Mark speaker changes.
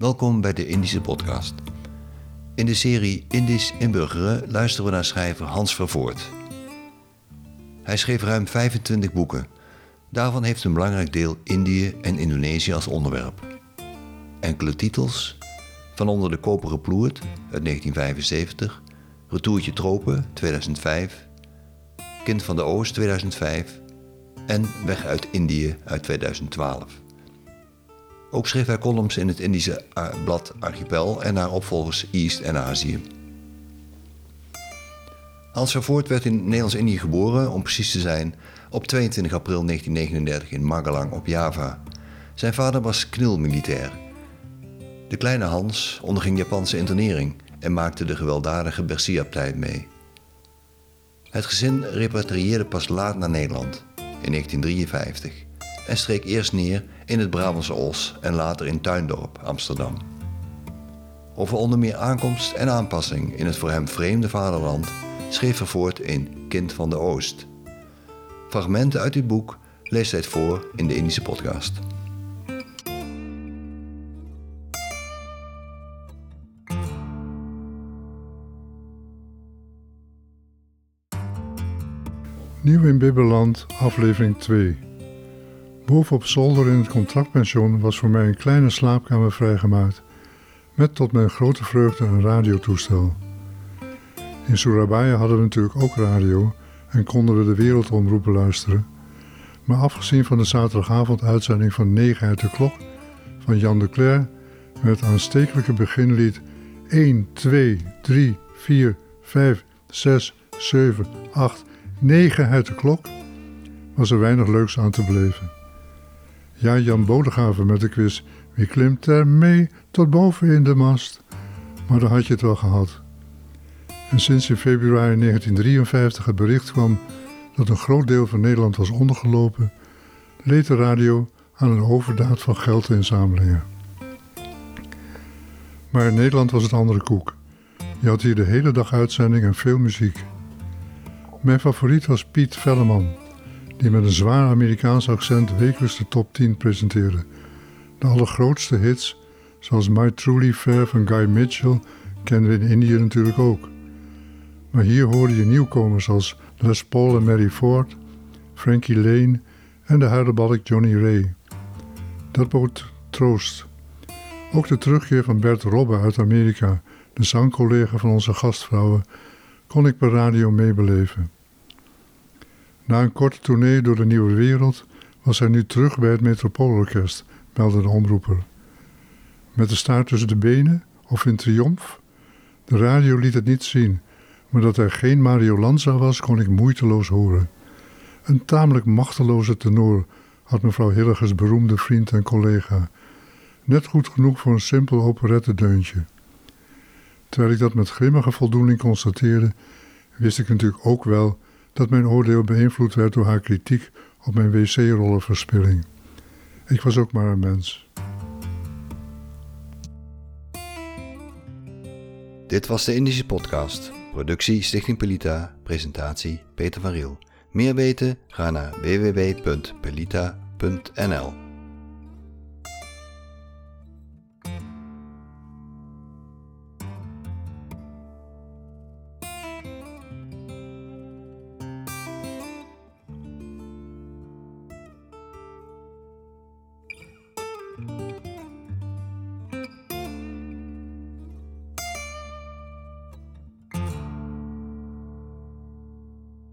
Speaker 1: Welkom bij de Indische Podcast. In de serie Indisch inburgeren luisteren we naar schrijver Hans Vervoort. Hij schreef ruim 25 boeken. Daarvan heeft een belangrijk deel Indië en Indonesië als onderwerp. Enkele titels, van onder de koperen ploert uit 1975, Retourtje Tropen 2005, Kind van de Oost 2005 en Weg uit Indië uit 2012. Ook schreef hij columns in het Indische eh, blad Archipel en naar opvolgers East en Azië. Hans Vervoort werd in Nederlands-Indië geboren, om precies te zijn, op 22 april 1939 in Magalang op Java. Zijn vader was knilmilitair. De kleine Hans onderging Japanse internering en maakte de gewelddadige Bersia-tijd mee. Het gezin repatrieerde pas laat naar Nederland, in 1953, en streek eerst neer in het Brabantse Os en later in Tuindorp, Amsterdam. Over onder meer aankomst en aanpassing in het voor hem vreemde vaderland schreef Vervoort in Kind van de Oost. Fragmenten uit dit boek leest hij voor in de Indische podcast.
Speaker 2: Nieuw in Bibberland, aflevering 2. Boven op zolder in het contractpension was voor mij een kleine slaapkamer vrijgemaakt, met tot mijn grote vreugde een radiotoestel. In Surabaya hadden we natuurlijk ook radio en konden we de wereldomroepen luisteren. Maar afgezien van de zaterdagavond-uitzending van 9 uit de klok van Jan de Cler met het aanstekelijke beginlied 1, 2, 3, 4, 5, 6, 7, 8, 9 uit de klok, was er weinig leuks aan te beleven. Ja, Jan Bodegaven met de quiz Wie klimt er mee tot boven in de mast? Maar dan had je het wel gehad. En sinds in februari 1953 het bericht kwam dat een groot deel van Nederland was ondergelopen, leed de radio aan een overdaad van geldinzamelingen. Maar in Nederland was het andere koek. Je had hier de hele dag uitzending en veel muziek. Mijn favoriet was Piet Velleman, die met een zwaar Amerikaans accent wekelijks de top 10 presenteerde. De allergrootste hits, zoals My Truly Fair van Guy Mitchell, kenden we in Indië natuurlijk ook. Maar hier hoorde je nieuwkomers als Les Paul en Mary Ford, Frankie Lane en de huilenbalk Johnny Ray. Dat bood troost. Ook de terugkeer van Bert Robbe uit Amerika, de zangcollega van onze gastvrouwen, kon ik per radio meebeleven. Na een korte tournee door de nieuwe wereld was hij nu terug bij het Metropoolorkest, meldde de omroeper. Met de staart tussen de benen of in triomf? De radio liet het niet zien, maar dat hij geen Mario Lanza was, kon ik moeiteloos horen. Een tamelijk machteloze tenor had mevrouw Hilligers beroemde vriend en collega. Net goed genoeg voor een simpel operettedeuntje. Terwijl ik dat met grimmige voldoening constateerde, wist ik natuurlijk ook wel dat mijn oordeel beïnvloed werd door haar kritiek op mijn wc-rollenverspilling. Ik was ook maar een mens.
Speaker 1: Dit was de Indische Podcast. Productie Stichting Pelita. Presentatie Peter van Riel. Meer weten? Ga naar www.pelita.nl